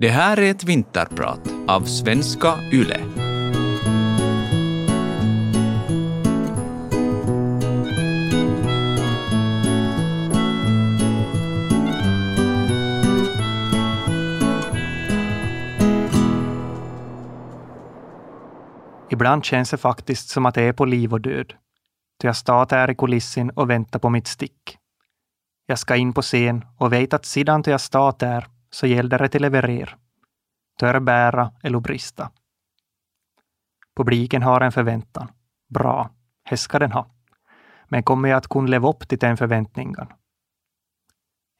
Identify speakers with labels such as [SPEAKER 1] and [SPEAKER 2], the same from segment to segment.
[SPEAKER 1] Det här är ett vinterprat av Svenska Yle.
[SPEAKER 2] Ibland känns det faktiskt som att det är på liv och död. Då jag står här i kulissen och väntar på mitt stick. Jag ska in på scen och vet att sedan jag står där så gäller det att leverera. Tör bära eller brista. Publiken har en förväntan. Bra, det ska den ha. Men kommer jag att kunna leva upp till den förväntningen?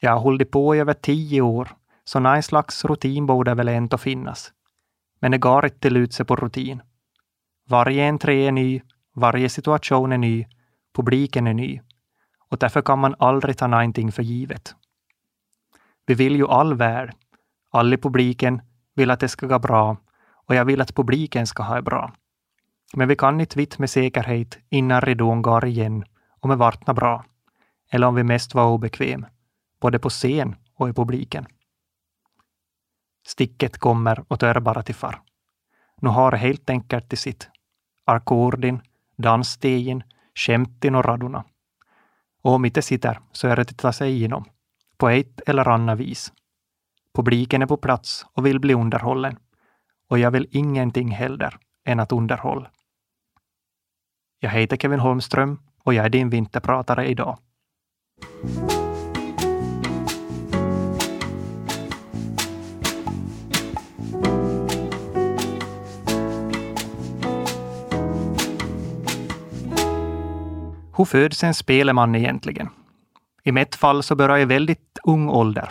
[SPEAKER 2] Jag har hållit på i över tio år, så någon slags rutin borde väl ändå finnas. Men det går inte ut sig på rutin. Varje entré är ny, varje situation är ny, publiken är ny. Och därför kan man aldrig ta någonting för givet. Vi vill ju all väl. Alla i publiken vill att det ska gå bra och jag vill att publiken ska ha det bra. Men vi kan inte vitt med säkerhet innan ridån går igen om det vart bra. Eller om vi mest var obekväm, både på scen och i publiken. Sticket kommer och tör bara till far. Nu har det helt enkelt till sitt. Arkordin, dansstegen, skämten och radorna. Och om inte sitter så är det att ta sig igenom, på ett eller annat vis. Publiken är på plats och vill bli underhållen. Och jag vill ingenting hellre än att underhålla. Jag heter Kevin Holmström och jag är din vinterpratare idag. Hur föds en speleman egentligen? I mitt fall så började jag i väldigt ung ålder.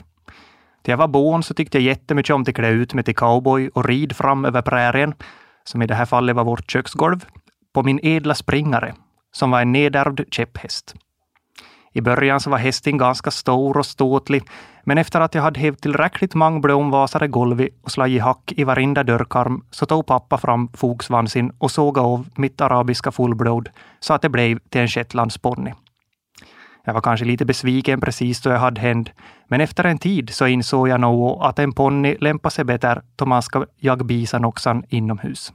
[SPEAKER 2] Till jag var barn så tyckte jag jättemycket om att klä ut mig till cowboy och rid fram över prärien, som i det här fallet var vårt köksgolv, på min ädla springare, som var en nedärvd käpphäst. I början så var hästen ganska stor och ståtlig, men efter att jag hade hävt tillräckligt många blomvasade golv och slagit hack i varenda dörrkarm så tog pappa fram fogsvansen och sågade av mitt arabiska fullblod så att det blev till en shetlandsponny. Jag var kanske lite besviken precis då jag hade händ, men efter en tid så insåg jag nog att en ponny lämpar sig bättre då man ska jaga bisanoxan inomhus.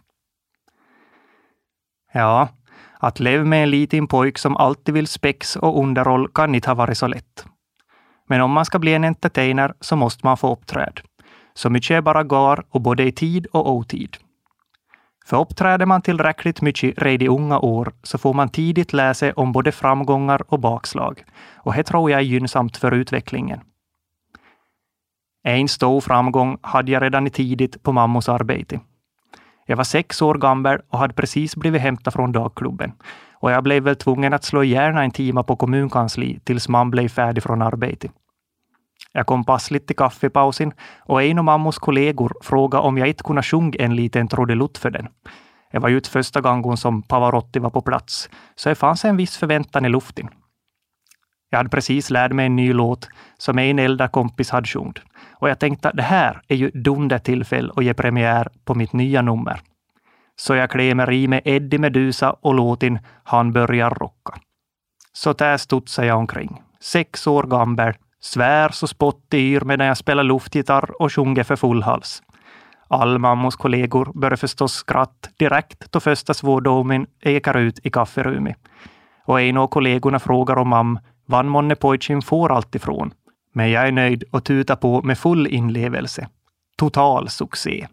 [SPEAKER 2] Ja, att leva med en liten pojk som alltid vill spex och underhåll kan inte ha varit så lätt. Men om man ska bli en entertainer så måste man få uppträd. Så mycket är bara går och både i tid och otid. För uppträder man tillräckligt mycket redan i unga år så får man tidigt läsa om både framgångar och bakslag. Och det tror jag är gynnsamt för utvecklingen. En stor framgång hade jag redan tidigt på mammos arbete. Jag var sex år gammal och hade precis blivit hämtad från dagklubben. Och jag blev väl tvungen att slå gärna en timme på kommunkansli tills man blev färdig från arbetet. Jag kom passligt till kaffepausen och en av mammos kollegor frågade om jag inte kunde sjunga en liten trudelutt för den. Det var ju inte första gången som Pavarotti var på plats, så det fanns en viss förväntan i luften. Jag hade precis lärt mig en ny låt som en äldre kompis hade sjungit. Och jag tänkte att det här är ju dunder tillfälle att ge premiär på mitt nya nummer. Så jag klämmer i med Eddie Medusa och låten Han börjar rocka. Så där studsade jag omkring. Sex år gammal, svär så spott yr medan jag spelar luftgitarr och sjunger för full hals. All mammos kollegor börjar förstås skratt direkt då första svordomen ekar ut i kafferummet. Och en av kollegorna frågar om mam vann månne pojken får allt ifrån. Men jag är nöjd och tutar på med full inlevelse. Total succé.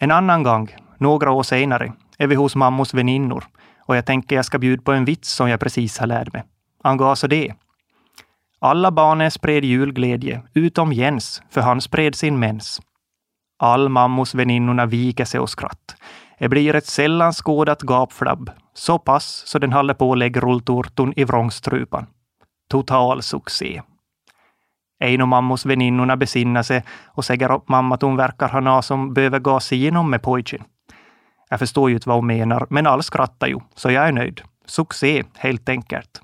[SPEAKER 2] En annan gång, några år senare, är vi hos mammos väninnor och jag tänker jag ska bjuda på en vits som jag precis har lärt mig. Angående alltså det. Alla barnen spred julglädje, utom Jens, för han spred sin mens. All mammos väninnorna viker sig och skratt. Det blir ett sällan skådat gapflabb, så pass så den håller på att lägga rulltårtan i vrångstrupan. Total succé. En av mammos väninnorna besinnar sig och säger åt mamma att hon verkar ha något som behöver gasa igenom med pojken. Jag förstår ju inte vad hon menar, men alla skrattar ju, så jag är nöjd. Succé, helt enkelt.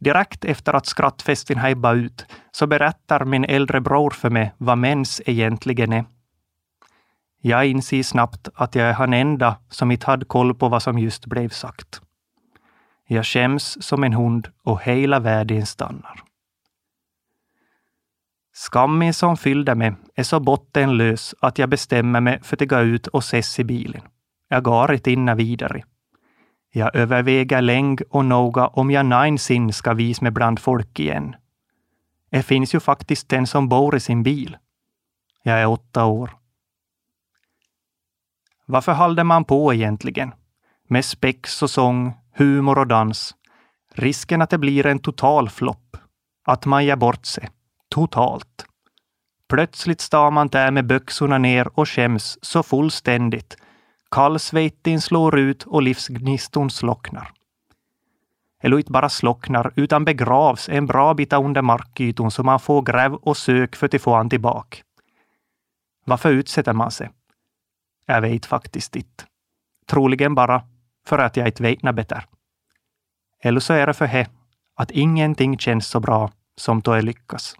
[SPEAKER 2] Direkt efter att skrattfesten har ut så berättar min äldre bror för mig vad mens egentligen är. Jag inser snabbt att jag är han enda som inte hade koll på vad som just blev sagt. Jag skäms som en hund och hela världen stannar. Skammen som fyllde mig är så bottenlös att jag bestämmer mig för att gå ut och ses i bilen. Jag går inte inna vidare. Jag överväger länge och noga om jag någonsin ska visa mig bland folk igen. Det finns ju faktiskt den som bor i sin bil. Jag är åtta år. Varför håller man på egentligen? Med spex och sång, humor och dans. Risken att det blir en total flopp. Att man ger bort sig. Totalt. Plötsligt står man där med byxorna ner och skäms så fullständigt. Kallsvejtin slår ut och livsgniston slocknar. Eller inte bara slocknar, utan begravs en bra bit under markytan så man får gräv och sök för att få han tillbaka. Varför utsätter man sig? Jag vet faktiskt inte. Troligen bara för att jag inte vet något bättre. Eller så är det för he, att ingenting känns så bra som då jag lyckas.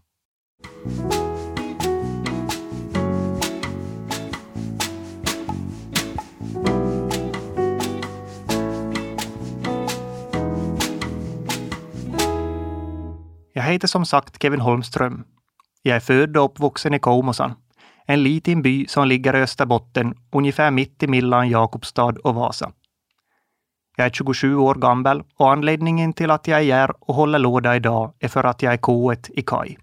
[SPEAKER 2] Jag heter som sagt Kevin Holmström. Jag är född och uppvuxen i Koumosan, en liten by som ligger i Österbotten, ungefär mitt emellan Jakobstad och Vasa. Jag är 27 år gammal och anledningen till att jag är här och håller låda idag är för att jag är K1 i KAI.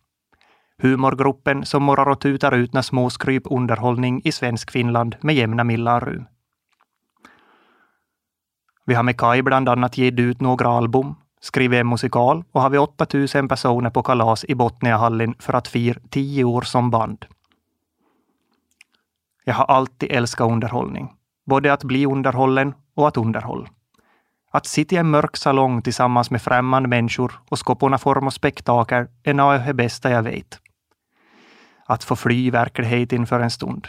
[SPEAKER 2] Humorgruppen som morrar och tutar ut när småskryp underhållning i svensk Finland med jämna mellanrum. Vi har med Kai bland annat gett ut några album, skriver en musikal och har vi 8000 personer på kalas i Botniahallin för att fira tio år som band. Jag har alltid älskat underhållning. Både att bli underhållen och att underhålla. Att sitta i en mörk salong tillsammans med främmande människor och skapa någon form och spektakel är något av det bästa jag vet. Att få fly verkligheten för en stund.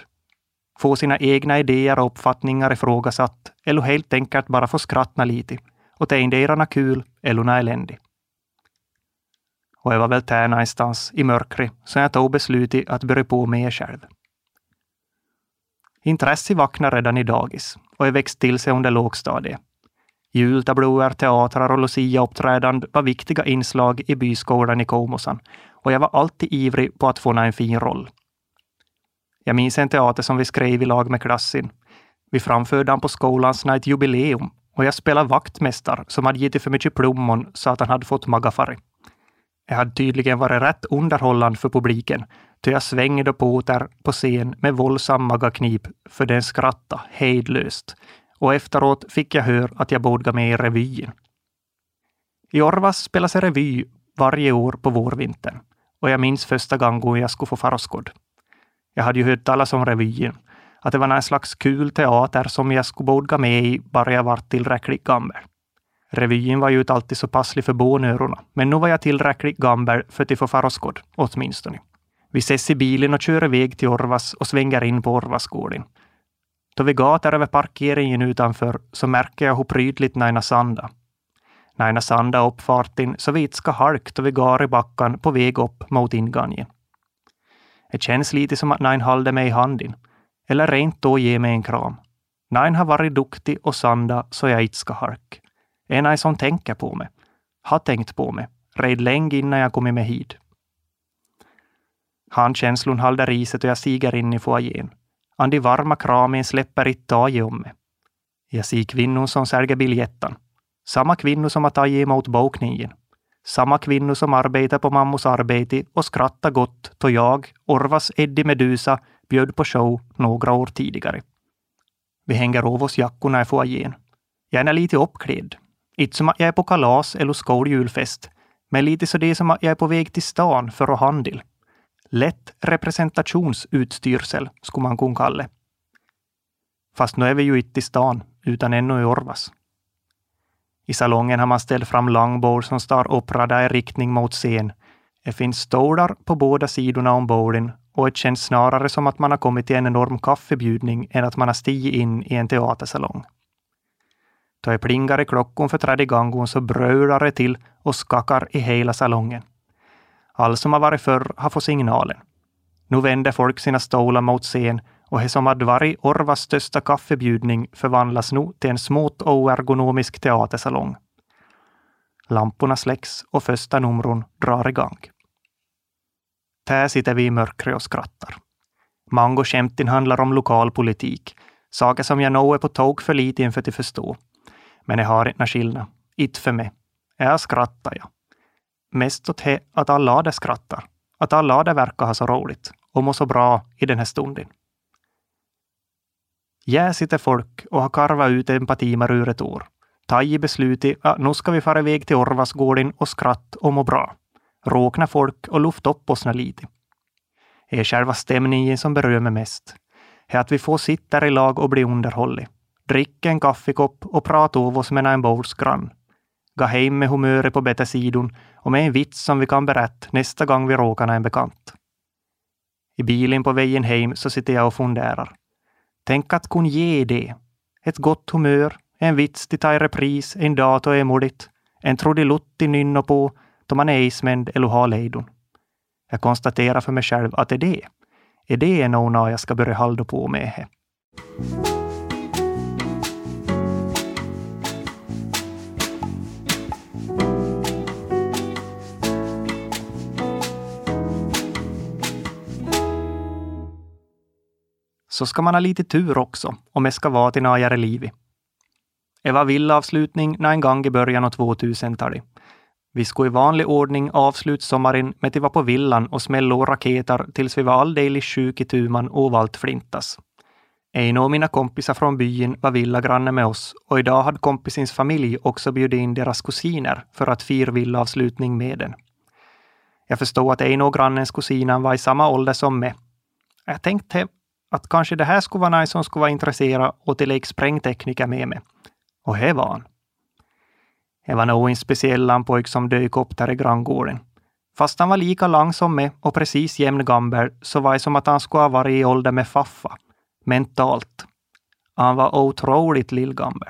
[SPEAKER 2] Få sina egna idéer och uppfattningar ifrågasatt eller helt enkelt bara få skratta lite och endera kul eller något eländigt. Och jag var väl där någonstans i mörkret så jag tog beslutet att börja på med själv. Intresset vaknade redan i dagis och jag växte till sig under lågstadiet. Jultablåer, teatrar och lucia-uppträdande var viktiga inslag i byskolan i Komosan och jag var alltid ivrig på att få en fin roll. Jag minns en teater som vi skrev i lag med klassen. Vi framförde den på skolans ett jubileum och jag spelade vaktmästare som hade gett för mycket plommon så att han hade fått magafari. Jag hade tydligen varit rätt underhållande för publiken, då jag svängde på där på scen med våldsam magaknip för den skratta hejdlöst. Och efteråt fick jag höra att jag borde gå med i revyn. I Orvas spelas en revy varje år på vårvintern och jag minns första gången jag skulle få faroskod. Jag hade ju hört talas om revyn, att det var en slags kul teater som jag skulle bodga med i bara jag var tillräckligt gammal. Revyn var ju inte alltid så passlig för bånörorna, men nu var jag tillräckligt gammal för att få faroskod, åtminstone. Vi ses i bilen och kör iväg till Orvas och svänger in på Orvasgården. Då vi gatar över parkeringen utanför så märker jag hur prydligt Naina Sanda. Naina Sanda uppfarten så vitt ska halk då vi går i backen på väg upp mot ingången. Det känns lite som att Nain håller mig i handen, eller rent då ge mig en kram. Nein har varit duktig och Sanda så jag inte ska hark. En Nain som tänker på mig, har tänkt på mig, red länge innan jag kommit med hit. Handkänslon håller riset och jag stiger in i foajén. Andi varma kramen släpper inte taget om mig. Jag ser kvinnor som säljer biljetten. Samma kvinnor som har tagit emot bokningen. Samma kvinnor som arbetar på mammos arbete och skrattar gott då jag, Orvas Eddie Medusa, bjöd på show några år tidigare. Vi hänger av oss jackorna i foajén. Jag är lite uppklädd. Inte som att jag är på kalas eller skoljulfest, men lite så det som att jag är på väg till stan för att handla. Lätt representationsutstyrsel skulle man kunna kalla det. Fast nu är vi ju inte i stan, utan ännu i Orvas. I salongen har man ställt fram långbord som står uppradda i riktning mot scen. Det finns stolar på båda sidorna om borden och det känns snarare som att man har kommit till en enorm kaffebjudning än att man har stigit in i en teatersalong. Då jag plingar i klockan för tredje gången så brölar det till och skakar i hela salongen. All som har varit förr har fått signalen. Nu vänder folk sina stolar mot scen och det som hade varit Orvas största kaffebjudning förvandlas nu till en smått oergonomisk teatersalong. Lamporna släcks och första numren drar igång. Här sitter vi i mörkret och skrattar. Mangoskämten handlar om lokal politik. saker som jag nog är på tok för lite inför att förstå. Men jag har inte skillnad. Inte för mig. Jag skrattar, jag. Mest åt he, att alla hade skrattar. Att alla hade verkar ha så roligt och må så bra i den här stunden. Här sitter folk och har karvat ut en ur ett år. Tagit beslutet att nu ska vi fara iväg till Orvasgården och skratt och må bra. Råkna folk och luft upp oss lite. Det är själva stämningen som berör mig mest. Det är att vi får sitta i lag och bli underhållet. Dricka en kaffekopp och prata av oss med en bowls grann. Gå hem med humöret på bättre sidon och med en vits som vi kan berätta nästa gång vi råkar en bekant. I bilen på vägen hem så sitter jag och funderar. Tänk att kunna ge det. Ett gott humör, en vits till ta i repris en dag då är modigt, en trudelutt i nynna på då man är ismänd eller har lejdon. Jag konstaterar för mig själv att det är det. Är det något jag ska börja hålla på med? Här. så ska man ha lite tur också om det ska vara till najare livet. Det var villavslutning när en gång i början av 2000-talet. Vi skulle i vanlig ordning avsluta sommaren med att vara på villan och smälla raketer tills vi var alldeles sjuk i tuman och valt flintas. En av mina kompisar från byn var villagranne med oss och idag hade kompisens familj också bjudit in deras kusiner för att fira villavslutning med den. Jag förstod att en av grannens kusiner var i samma ålder som mig. Jag tänkte att kanske det här skulle vara någon som skulle vara intresserad och till sprängtekniker med mig. Och här var han. Det var nog en speciell pojke som dök upp där i granngården. Fast han var lika lång som mig och precis jämn gammal så var det som att han skulle ha varit i ålder med Faffa. Mentalt. Han var otroligt lillgammal.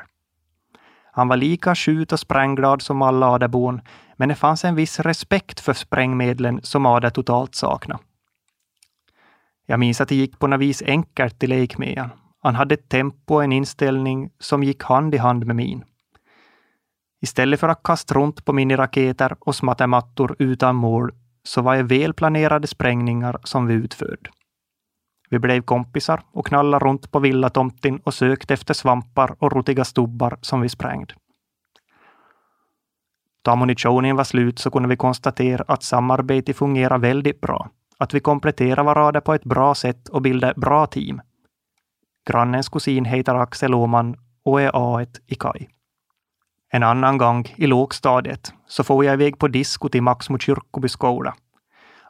[SPEAKER 2] Han var lika skjut och sprängglad som alla aderbon, men det fanns en viss respekt för sprängmedlen som Ade totalt saknade. Jag minns att det gick på något vis enkelt till lek med han. Han hade ett tempo och en inställning som gick hand i hand med min. Istället för att kasta runt på miniraketer och smatta mattor utan mål så var det välplanerade sprängningar som vi utförde. Vi blev kompisar och knallade runt på villatomten och sökte efter svampar och rotiga stubbar som vi sprängde. Då ammunitionen var slut så kunde vi konstatera att samarbetet fungerar väldigt bra att vi kompletterar varandra på ett bra sätt och bildar bra team. Grannens kusin heter Axel Åman och är A1 i Kaj. En annan gång i lågstadiet så får jag iväg på disco till Maxmo kyrkoby skola.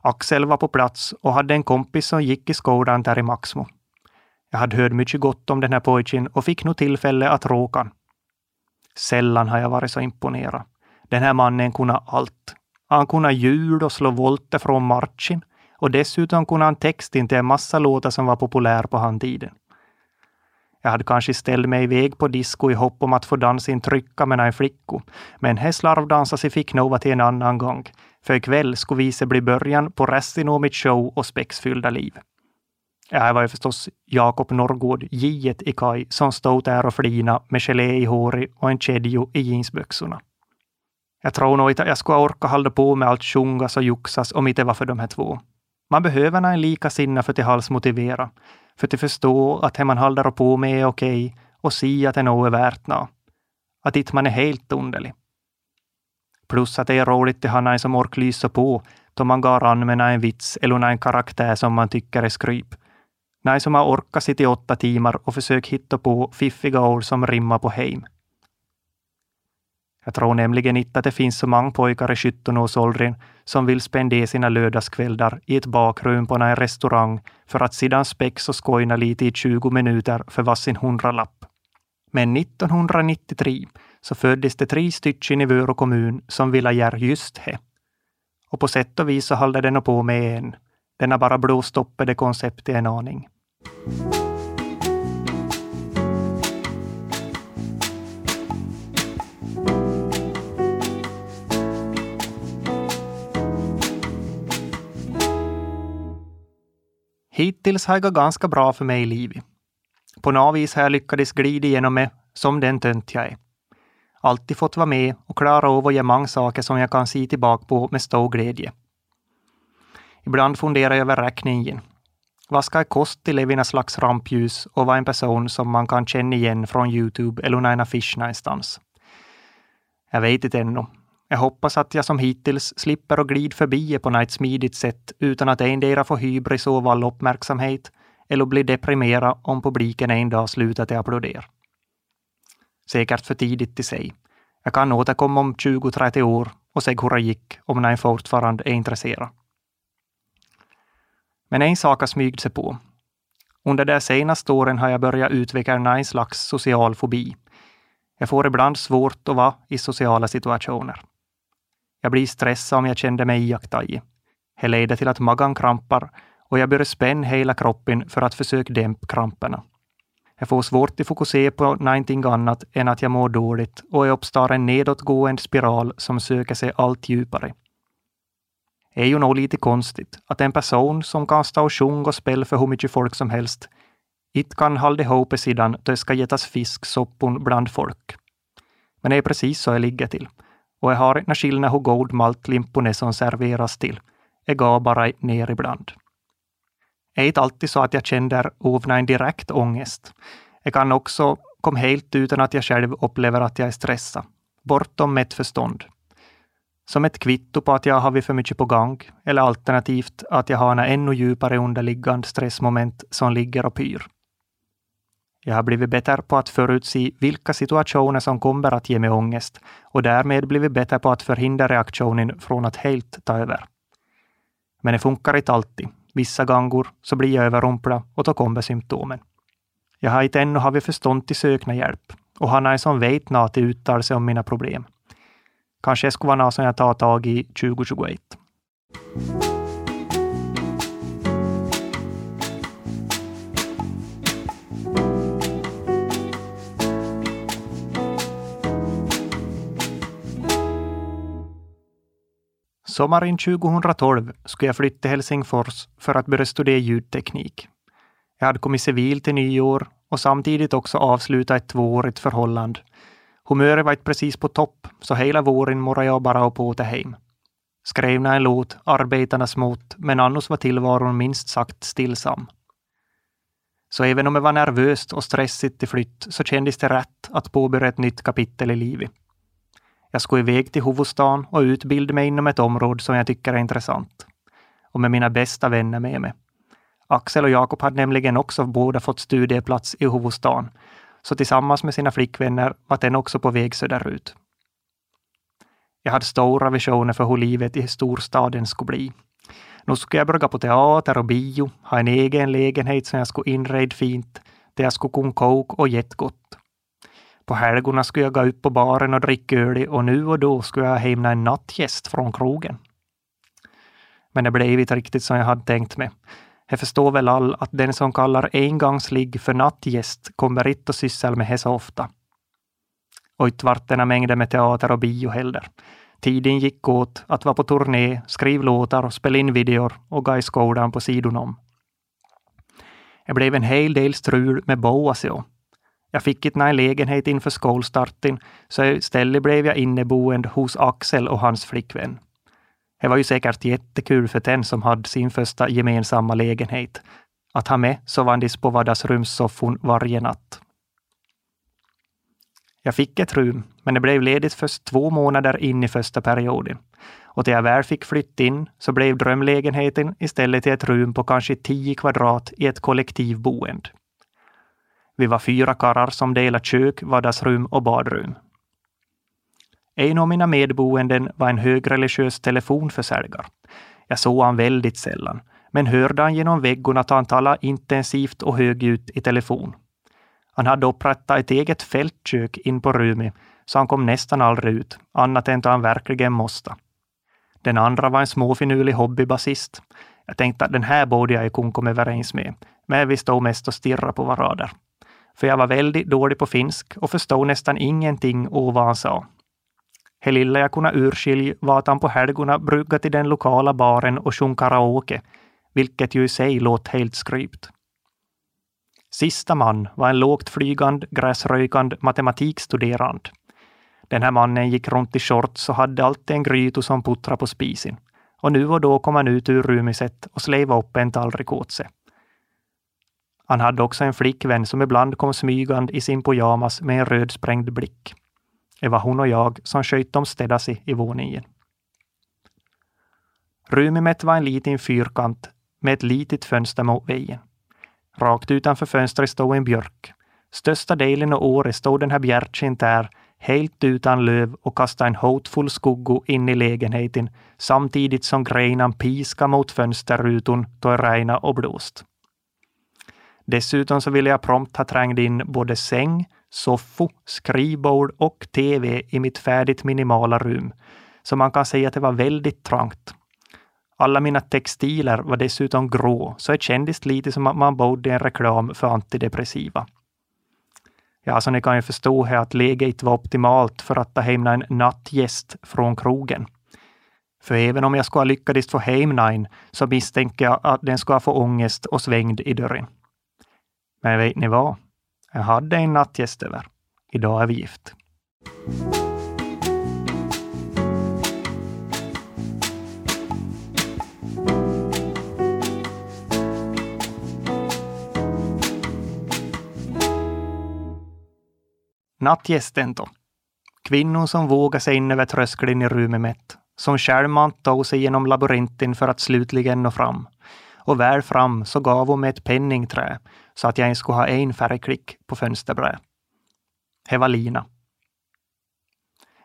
[SPEAKER 2] Axel var på plats och hade en kompis som gick i skolan där i Maxmo. Jag hade hört mycket gott om den här pojken och fick nog tillfälle att råka. Sällan har jag varit så imponerad. Den här mannen kunde allt. Han kunde hjul och slå volter från marschen. Och dessutom kunde han texten till en massa låtar som var populär på han tiden. Jag hade kanske ställt mig iväg på disco i hopp om att få dansa in trycka med en flicko, men här slarvdansade fick Ficknova till en annan gång, för ikväll skulle visa bli början på resten av mitt show och spexfyllda liv. Här var ju förstås Jakob Norrgård, j i Kaj, som stod där och flina med gelé i håret och en kedjo i jeansbyxorna. Jag tror nog inte att jag skulle orka hålla på med allt sjungas och juxas om inte var för de här två. Man behöver en likasinnad för att hals motivera, för att förstå att det man håller på med är okej och se att det nog är värt nå. Att inte man är helt underlig. Plus att det är roligt att ha någon som orkar lysa på då man går an med en vits eller en karaktär som man tycker är skryp. Någon som har orkat sitta i åtta timmar och försökt hitta på fiffiga ord som rimmar på heim. Jag tror nämligen inte att det finns så många pojkar i 17-årsåldern som vill spendera sina lördagskvällar i ett bakrum på en restaurang för att sedan spex och skojna lite i 20 minuter för varsin hundralapp. Men 1993 så föddes det tre stycken i Vörå kommun som ville göra just det. Och på sätt och vis så håller den på med en. Den har bara blåst upp det konceptet en aning. Hittills har det gått ganska bra för mig i livet. På något vis har jag lyckats glida igenom mig som den tönt jag är. Alltid fått vara med och klara av att göra många saker som jag kan se tillbaka på med stor glädje. Ibland funderar jag över räkningen. Vad ska jag kosta till leva slags rampljus och vara en person som man kan känna igen från Youtube eller en affisch någonstans? Jag vet inte ännu. Jag hoppas att jag som hittills slipper att glida förbi på något smidigt sätt utan att endera få hybris och all uppmärksamhet eller bli deprimerad om publiken en dag slutar att applådera. Säkert för tidigt i sig. Jag kan återkomma om 20-30 år och se hur det gick om någon fortfarande är intresserad. Men en sak har smygt sig på. Under de senaste åren har jag börjat utveckla någon slags social fobi. Jag får ibland svårt att vara i sociala situationer. Jag blir stressad om jag känner mig iakttagen. Det leder till att magen krampar och jag börjar spänna hela kroppen för att försöka dämpa kramperna. Jag får svårt att fokusera på någonting annat än att jag mår dåligt och jag uppstår en nedåtgående spiral som söker sig allt djupare. Det är ju nog lite konstigt att en person som kan stå och sjunga och spela för hur mycket folk som helst inte kan hålla ihop sidan då det ska getas fisksoppon bland folk. Men det är precis så jag ligger till. Och jag har inte skillnad hur god maltlimporna som serveras till. Jag går bara ner ibland. Det är inte alltid så att jag känner ovna en direkt ångest. Jag kan också komma helt utan att jag själv upplever att jag är stressad. Bortom mitt förstånd. Som ett kvitto på att jag har för mycket på gång, eller alternativt att jag har en ännu djupare underliggande stressmoment som ligger och pyr. Jag har blivit bättre på att förutse vilka situationer som kommer att ge mig ångest och därmed blivit bättre på att förhindra reaktionen från att helt ta över. Men det funkar inte alltid. Vissa gånger så blir jag överrumplad och då kommer symptomen. Jag har inte ännu haft förstånd till sökna hjälp och han är som vet något att uttala sig om mina problem. Kanske det skulle vara något som jag tar tag i 2021. Sommaren 2012 skulle jag flytta till Helsingfors för att börja studera ljudteknik. Jag hade kommit civil till nyår och samtidigt också avsluta ett tvåårigt förhållande. Humöret var inte precis på topp, så hela våren morrade jag bara på åter hem. Skrevna en låt, arbetarna smått, men annars var tillvaron minst sagt stillsam. Så även om det var nervöst och stressigt till flytt så kändes det rätt att påbörja ett nytt kapitel i livet. Jag skulle iväg till huvudstaden och utbilda mig inom ett område som jag tycker är intressant. Och med mina bästa vänner med mig. Axel och Jakob hade nämligen också båda fått studieplats i huvudstaden, så tillsammans med sina flickvänner var den också på väg söderut. Jag hade stora visioner för hur livet i storstaden skulle bli. Nu skulle jag börja på teater och bio, ha en egen lägenhet som jag skulle inreda fint, där jag skulle kunna koka och jättegott. På helgerna skulle jag gå upp på baren och dricka öl och nu och då skulle jag hämna en nattgäst från krogen. Men det blev inte riktigt som jag hade tänkt mig. Jag förstår väl all att den som kallar engångsligg för nattgäst kommer inte att syssla med det så ofta. Och inte vart denna mängder med teater och bio heller. Tiden gick åt att vara på turné, skriva låtar och spela in videor och gå i skolan på sidan om. Det blev en hel del strul med Boasio jag fick inte en lägenhet inför skolstarten, så istället blev jag inneboende hos Axel och hans flickvän. Det var ju säkert jättekul för den som hade sin första gemensamma lägenhet. Att ha med sovandes på vardagsrumssoffan varje natt. Jag fick ett rum, men det blev ledigt först två månader in i första perioden. Och när jag väl fick flytta in så blev drömlägenheten istället till ett rum på kanske 10 kvadrat i ett kollektivboende. Vi var fyra karlar som delade kök, vardagsrum och badrum. En av mina medboenden var en högreligiös telefonförsäljare. Jag såg han väldigt sällan, men hörde han genom väggarna att han talade intensivt och högljutt i telefon. Han hade upprättat ett eget fältkök in på rummet, så han kom nästan aldrig ut, annat än då han verkligen måste. Den andra var en småfinurlig hobbybasist. Jag tänkte att den här borde jag kunna komma överens med, men vi stod mest och stirrade på varandra för jag var väldigt dålig på finsk och förstod nästan ingenting av vad han sa. Det lilla jag kunde urskilja var att han på helgerna brukade till den lokala baren och sjunga karaoke, vilket ju i sig låt helt skrypt. Sista man var en lågt flygande, gräsrökande matematikstuderande. Den här mannen gick runt i shorts och hade alltid en gryta som puttrade på spisen. och nu och då kom han ut ur rumiset och sleva upp en tallrik åt sig. Han hade också en flickvän som ibland kom smygande i sin pyjamas med en rödsprängd blick. Det var hon och jag som sköt om städasi i våningen. Rumimet var en liten fyrkant med ett litet fönster mot vägen. Rakt utanför fönstret stod en björk. Största delen av året stod den här bjärtsen där, helt utan löv och kastade en hotfull skugga in i lägenheten samtidigt som grenan piska mot fönsterrutan då det regnade och blåst. Dessutom så ville jag prompt ha trängt in både säng, soffa, skrivbord och TV i mitt färdigt minimala rum, så man kan säga att det var väldigt trångt. Alla mina textiler var dessutom grå, så det kändes lite som att man bodde i en reklam för antidepressiva. Ja, så ni kan ju förstå här att läget inte var optimalt för att ta hem en nattgäst från krogen. För även om jag skulle ha lyckats få hem någon, så misstänker jag att den skulle få ångest och svängd i dörren. Men vet ni vad? Jag hade en nattgäst över. Idag är vi gift. Nattgästen då. Kvinnor som vågar sig in över tröskeln i rummet som självmant tog sig genom labyrinten för att slutligen nå fram. Och väl fram så gav hon mig ett penningträ så att jag ens skulle ha en färgklick på fönsterbrädet. Det var Lina.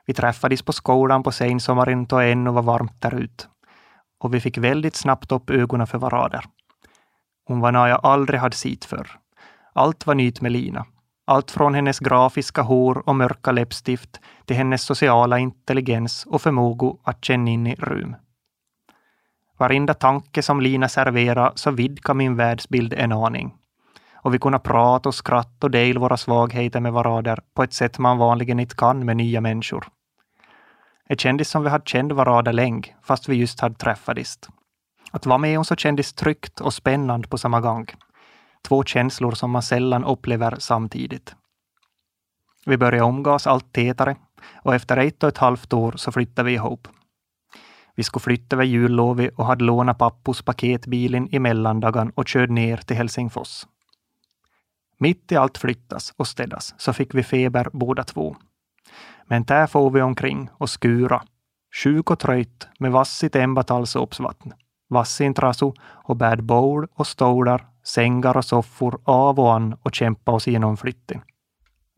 [SPEAKER 2] Vi träffades på skolan på sensommaren då ännu var varmt där ute. Och vi fick väldigt snabbt upp ögonen för varader. Hon var något jag aldrig hade sett förr. Allt var nytt med Lina. Allt från hennes grafiska hår och mörka läppstift till hennes sociala intelligens och förmåga att känna in i rum. Varenda tanke som Lina serverade så vidgade min världsbild en aning. Och vi kunde prata och skratta och dela våra svagheter med varandra på ett sätt man vanligen inte kan med nya människor. Det kändes som vi hade känt varandra länge, fast vi just hade träffats. Att vara med hon så kändes tryggt och spännande på samma gång. Två känslor som man sällan upplever samtidigt. Vi började umgås allt tätare och efter ett och ett halvt år så flyttade vi ihop. Vi skulle flytta över jullovet och hade lånat pappos paketbilen i mellandagen och körde ner till Helsingfors. Mitt i allt flyttas och städas så fick vi feber båda två. Men där får vi omkring och skura. Sjuk och tröjt med vassigt embatalsåpsvatten, vassin trasu och bad bowl och stolar sängar och soffor av och an och kämpa oss igenom flytten.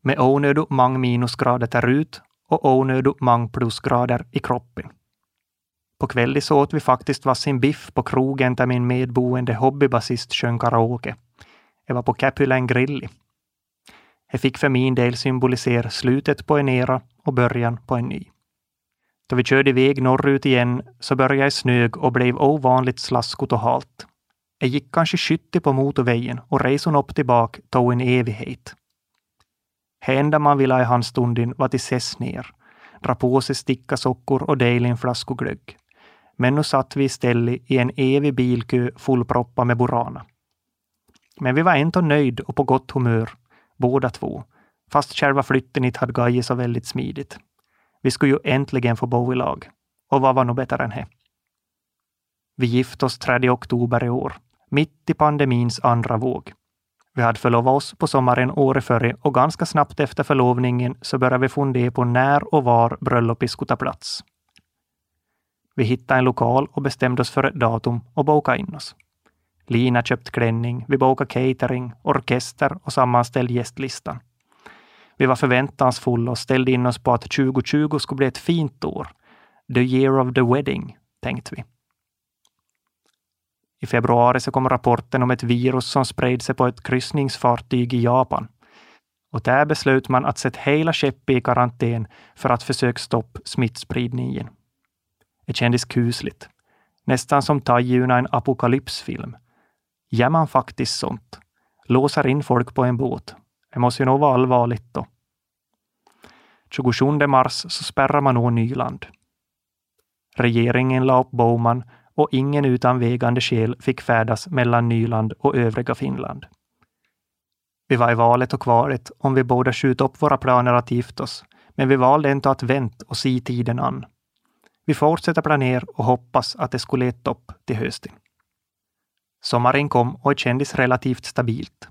[SPEAKER 2] Med onödigt många minusgrader där ut och onödigt många plusgrader i kroppen. På kvällen åt vi faktiskt varsin biff på krogen där min medboende hobbybasist sjöng karaoke. Det var på Capulen Grilli. Det fick för min del symbolisera slutet på en era och början på en ny. Då vi körde iväg norrut igen så började jag snög och blev ovanligt slaskigt och halt. Jag gick kanske 70 på motorvägen och resan upp tillbaka tog en evighet. Det enda man ville i handstunden var till ses ner, dra på sig sticka sockor och dela en flaska glögg. Men nu satt vi istället i en evig bilkö fullproppad med Burana. Men vi var ändå nöjd och på gott humör, båda två, fast själva flytten inte hade gajit så väldigt smidigt. Vi skulle ju äntligen få bo i lag. Och vad var nog bättre än det? Vi gifte oss 3 oktober i år mitt i pandemins andra våg. Vi hade förlovat oss på sommaren året före och ganska snabbt efter förlovningen så började vi fundera på när och var bröllopet skulle ta plats. Vi hittade en lokal och bestämde oss för ett datum och bokade in oss. Lina köpte klänning, vi bokade catering, orkester och sammanställde gästlistan. Vi var förväntansfulla och ställde in oss på att 2020 skulle bli ett fint år. The year of the wedding, tänkte vi. I februari så kom rapporten om ett virus som spred sig på ett kryssningsfartyg i Japan. Och där beslöt man att sätta hela skeppet i karantän för att försöka stoppa smittspridningen. Det kändes kusligt. Nästan som tajuna en apokalypsfilm. Gör man faktiskt sånt? Låser in folk på en båt? Det måste ju nog vara allvarligt då. 27 mars så spärrar man å Nyland. Regeringen la upp Bowman och ingen utan vägande skäl fick färdas mellan Nyland och övriga Finland. Vi var i valet och kvaret om vi båda skjuta upp våra planer att gifta oss, men vi valde ändå att vänta och se tiden an. Vi fortsätter planera och hoppas att det skulle leta upp till hösten. Sommaren kom och det kändes relativt stabilt.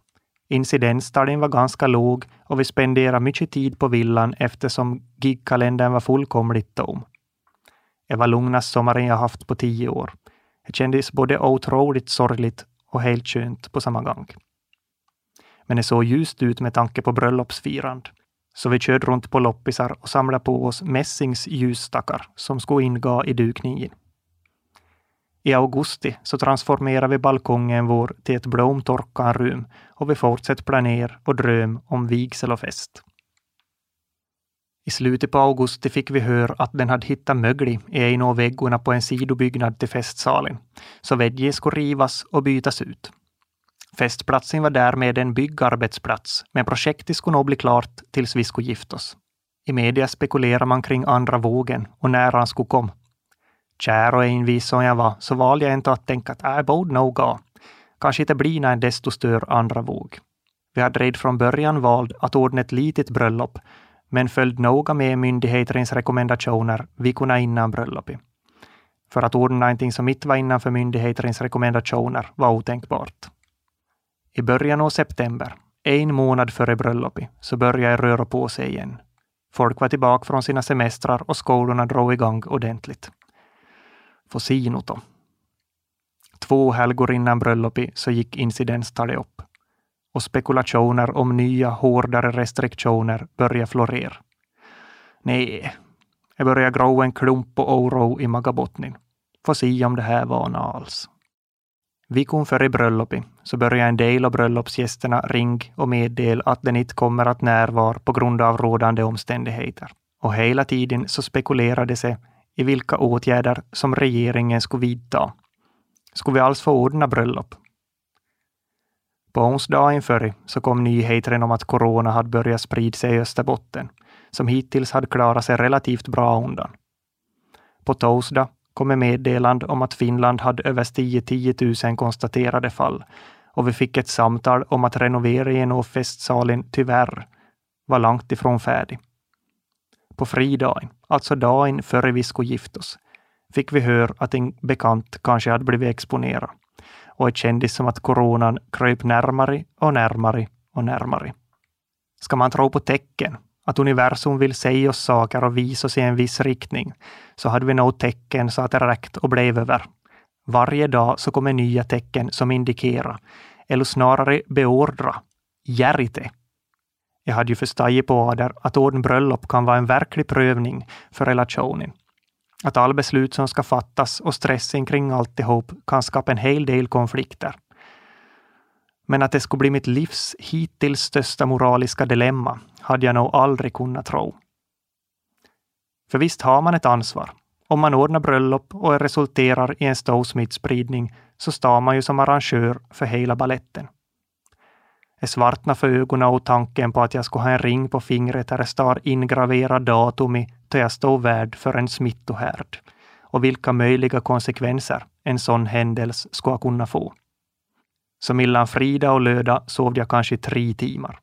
[SPEAKER 2] Incidenstalen var ganska låg och vi spenderade mycket tid på villan eftersom gigkalendern var fullkomligt tom. Det var lugnaste sommaren jag haft på tio år. Det kändes både otroligt sorgligt och helt skönt på samma gång. Men det såg ljust ut med tanke på bröllopsfirande. Så vi körde runt på loppisar och samlade på oss mässingsljusstackar som skulle ingå i dukningen. I augusti så transformerade vi balkongen vår till ett blomtorkanrum och vi fortsatte planera och dröm om vigsel och fest. I slutet på augusti fick vi höra att den hade hittat mögel i en av väggorna på en sidobyggnad till festsalen, så väggen skulle rivas och bytas ut. Festplatsen var därmed en byggarbetsplats, men projektet skulle nog bli klart tills vi skulle gifta oss. I media spekulerar man kring andra vågen och när han skulle komma. Kär och envis som jag var, så valde jag inte att tänka att jag borde nog gå. Kanske inte blir en desto större andra våg. Vi hade redan från början valt att ordna ett litet bröllop, men följde noga med myndigheternas rekommendationer vi kunde innan bröllopet. För att ordna någonting som inte var innanför myndigheternas rekommendationer var otänkbart. I början av september, en månad före bröllopet, så började jag röra på sig igen. Folk var tillbaka från sina semestrar och skolorna drog igång ordentligt. Få se något då. Två helgor innan bröllopet så gick incidenstalet upp och spekulationer om nya hårdare restriktioner började florera. Nej, jag började gro en klump och oro i magabottnen. Få se om det här var något alls. Vikon före bröllopet så började en del av bröllopsgästerna ring och meddela att den inte kommer att närvara på grund av rådande omständigheter. Och hela tiden så spekulerade sig i vilka åtgärder som regeringen skulle vidta. Skulle vi alls få ordna bröllop? På onsdagen före så kom nyheten om att corona hade börjat sprida sig i Österbotten, som hittills hade klarat sig relativt bra undan. På torsdag kom ett meddelande om att Finland hade överstigit 10 000 konstaterade fall och vi fick ett samtal om att renoveringen av festsalen tyvärr var långt ifrån färdig. På fridagen, alltså dagen före vi skulle gifta oss, fick vi höra att en bekant kanske hade blivit exponerad och det kändes som att coronan kröp närmare och närmare och närmare. Ska man tro på tecken, att universum vill säga oss saker och visa oss i en viss riktning, så hade vi nog tecken så att det räckte och blev över. Varje dag så kommer nya tecken som indikerar, eller snarare beordra, järite. Jag hade ju förstått på Ader att ordna bröllop kan vara en verklig prövning för relationen. Att all beslut som ska fattas och stressen kring alltihop kan skapa en hel del konflikter. Men att det skulle bli mitt livs hittills största moraliska dilemma hade jag nog aldrig kunnat tro. För visst har man ett ansvar. Om man ordnar bröllop och det resulterar i en stor smittspridning så står man ju som arrangör för hela balletten. Det svartnar för ögonen och tanken på att jag skulle ha en ring på fingret där det står ingraverad datum i då jag står värd för en smittohärd och vilka möjliga konsekvenser en sån händelse skulle kunna få. Så mellan Frida och Löda sov jag kanske tre timmar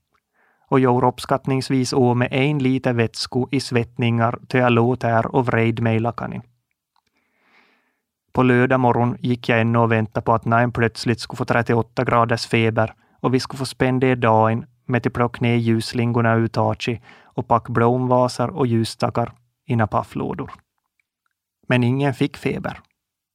[SPEAKER 2] och gjorde uppskattningsvis av med en liter vätsko i svettningar till jag låg där och vred mig i lakanen. På lördag morgon gick jag ännu och väntade på att Nain plötsligt skulle få 38 graders feber och vi skulle få spendera dagen med att plocka ner ljusslingorna ur taket och packa blomvasar och ljusstakar i napafflådor. Men ingen fick feber.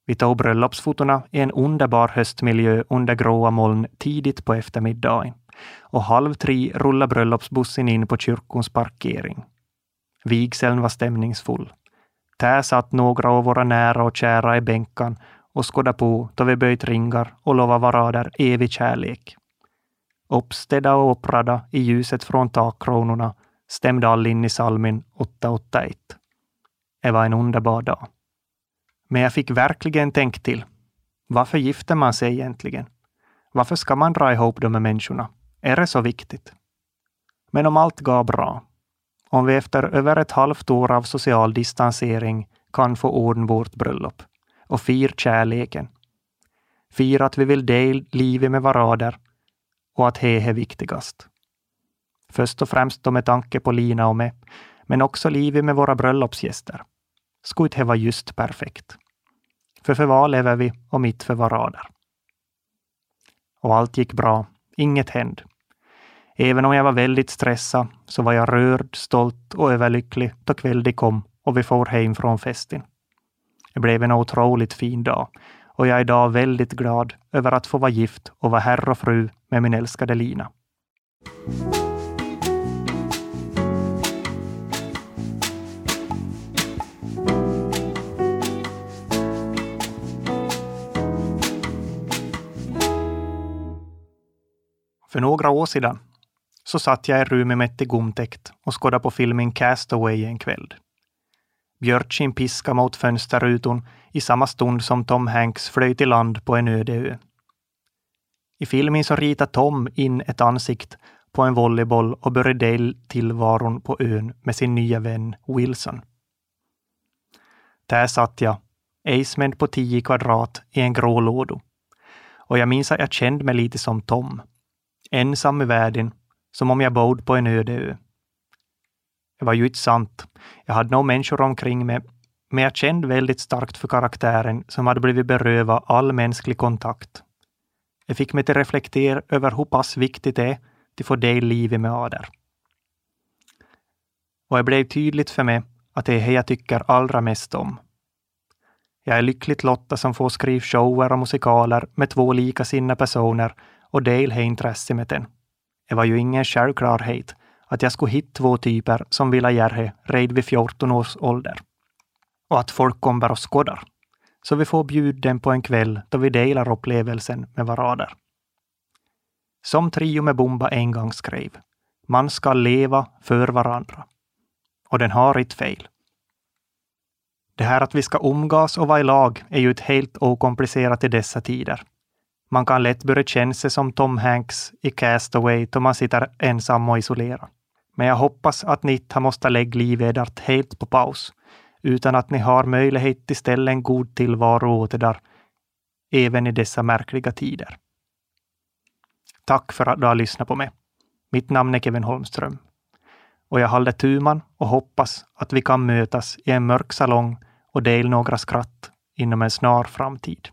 [SPEAKER 2] Vi tog bröllopsfotona i en underbar höstmiljö under gråa moln tidigt på eftermiddagen och halv tre rullade bröllopsbussen in på kyrkons parkering. Vigseln var stämningsfull. Där satt några av våra nära och kära i bänkan och skådade på då vi böjt ringar och lovade varader evig kärlek. Uppstädda och upprada i ljuset från takkronorna stämde all in i salmin 881. Det var en underbar dag. Men jag fick verkligen tänka till. Varför gifter man sig egentligen? Varför ska man dra ihop de här människorna? Är det så viktigt? Men om allt går bra, om vi efter över ett halvt år av social distansering kan få ordna vårt bröllop och fira kärleken, fira att vi vill dela livet med varandra och att det är viktigast. Först och främst då med tanke på Lina och mig, men också livet med våra bröllopsgäster skulle inte vara just perfekt. För för vad lever vi och mitt för vad radar. Och allt gick bra. Inget hände. Även om jag var väldigt stressad så var jag rörd, stolt och överlycklig då kvällen kom och vi for hem från festen. Det blev en otroligt fin dag och jag är idag väldigt glad över att få vara gift och vara herr och fru med min älskade Lina. För några år sedan så satt jag i rummet med ett gomtäckt och skådade på filmen Castaway en kväll. Björtskin piska mot fönsterrutan i samma stund som Tom Hanks flöt i land på en öde ö. I filmen så ritar Tom in ett ansikt på en volleyboll och börjar dela tillvaron på ön med sin nya vän Wilson. Där satt jag, ejsmänd på tio kvadrat i en grå låda. Och jag minns att jag kände mig lite som Tom. Ensam i världen, som om jag bodde på en öde ö. Det var ju inte sant. Jag hade nog människor omkring mig, men jag kände väldigt starkt för karaktären som hade blivit berövad all mänsklig kontakt. Det fick mig till reflektera över hur pass viktigt det är att få del livet med Ader. Och det blev tydligt för mig att det är det jag tycker allra mest om. Jag är lyckligt lottad som får skriva shower och musikaler med två likasinnade personer och dela det intresse med den. Det var ju ingen självklarhet att jag skulle hitta två typer som ville göra det redan vid 14 års ålder. Och att folk kommer och skådar. Så vi får bjuda dem på en kväll då vi delar upplevelsen med varandra. Som Trio med Bomba en gång skrev. Man ska leva för varandra. Och den har ett fel. Det här att vi ska umgås och vara i lag är ju ett helt okomplicerat i dessa tider. Man kan lätt börja känna sig som Tom Hanks i Castaway då man sitter ensam och isolerad. Men jag hoppas att ni inte har måste lägga livet helt på paus, utan att ni har möjlighet till ställa en god tillvaro åt er även i dessa märkliga tider. Tack för att du har lyssnat på mig. Mitt namn är Kevin Holmström. Och jag håller tuman och hoppas att vi kan mötas i en mörk salong och dela några skratt inom en snar framtid.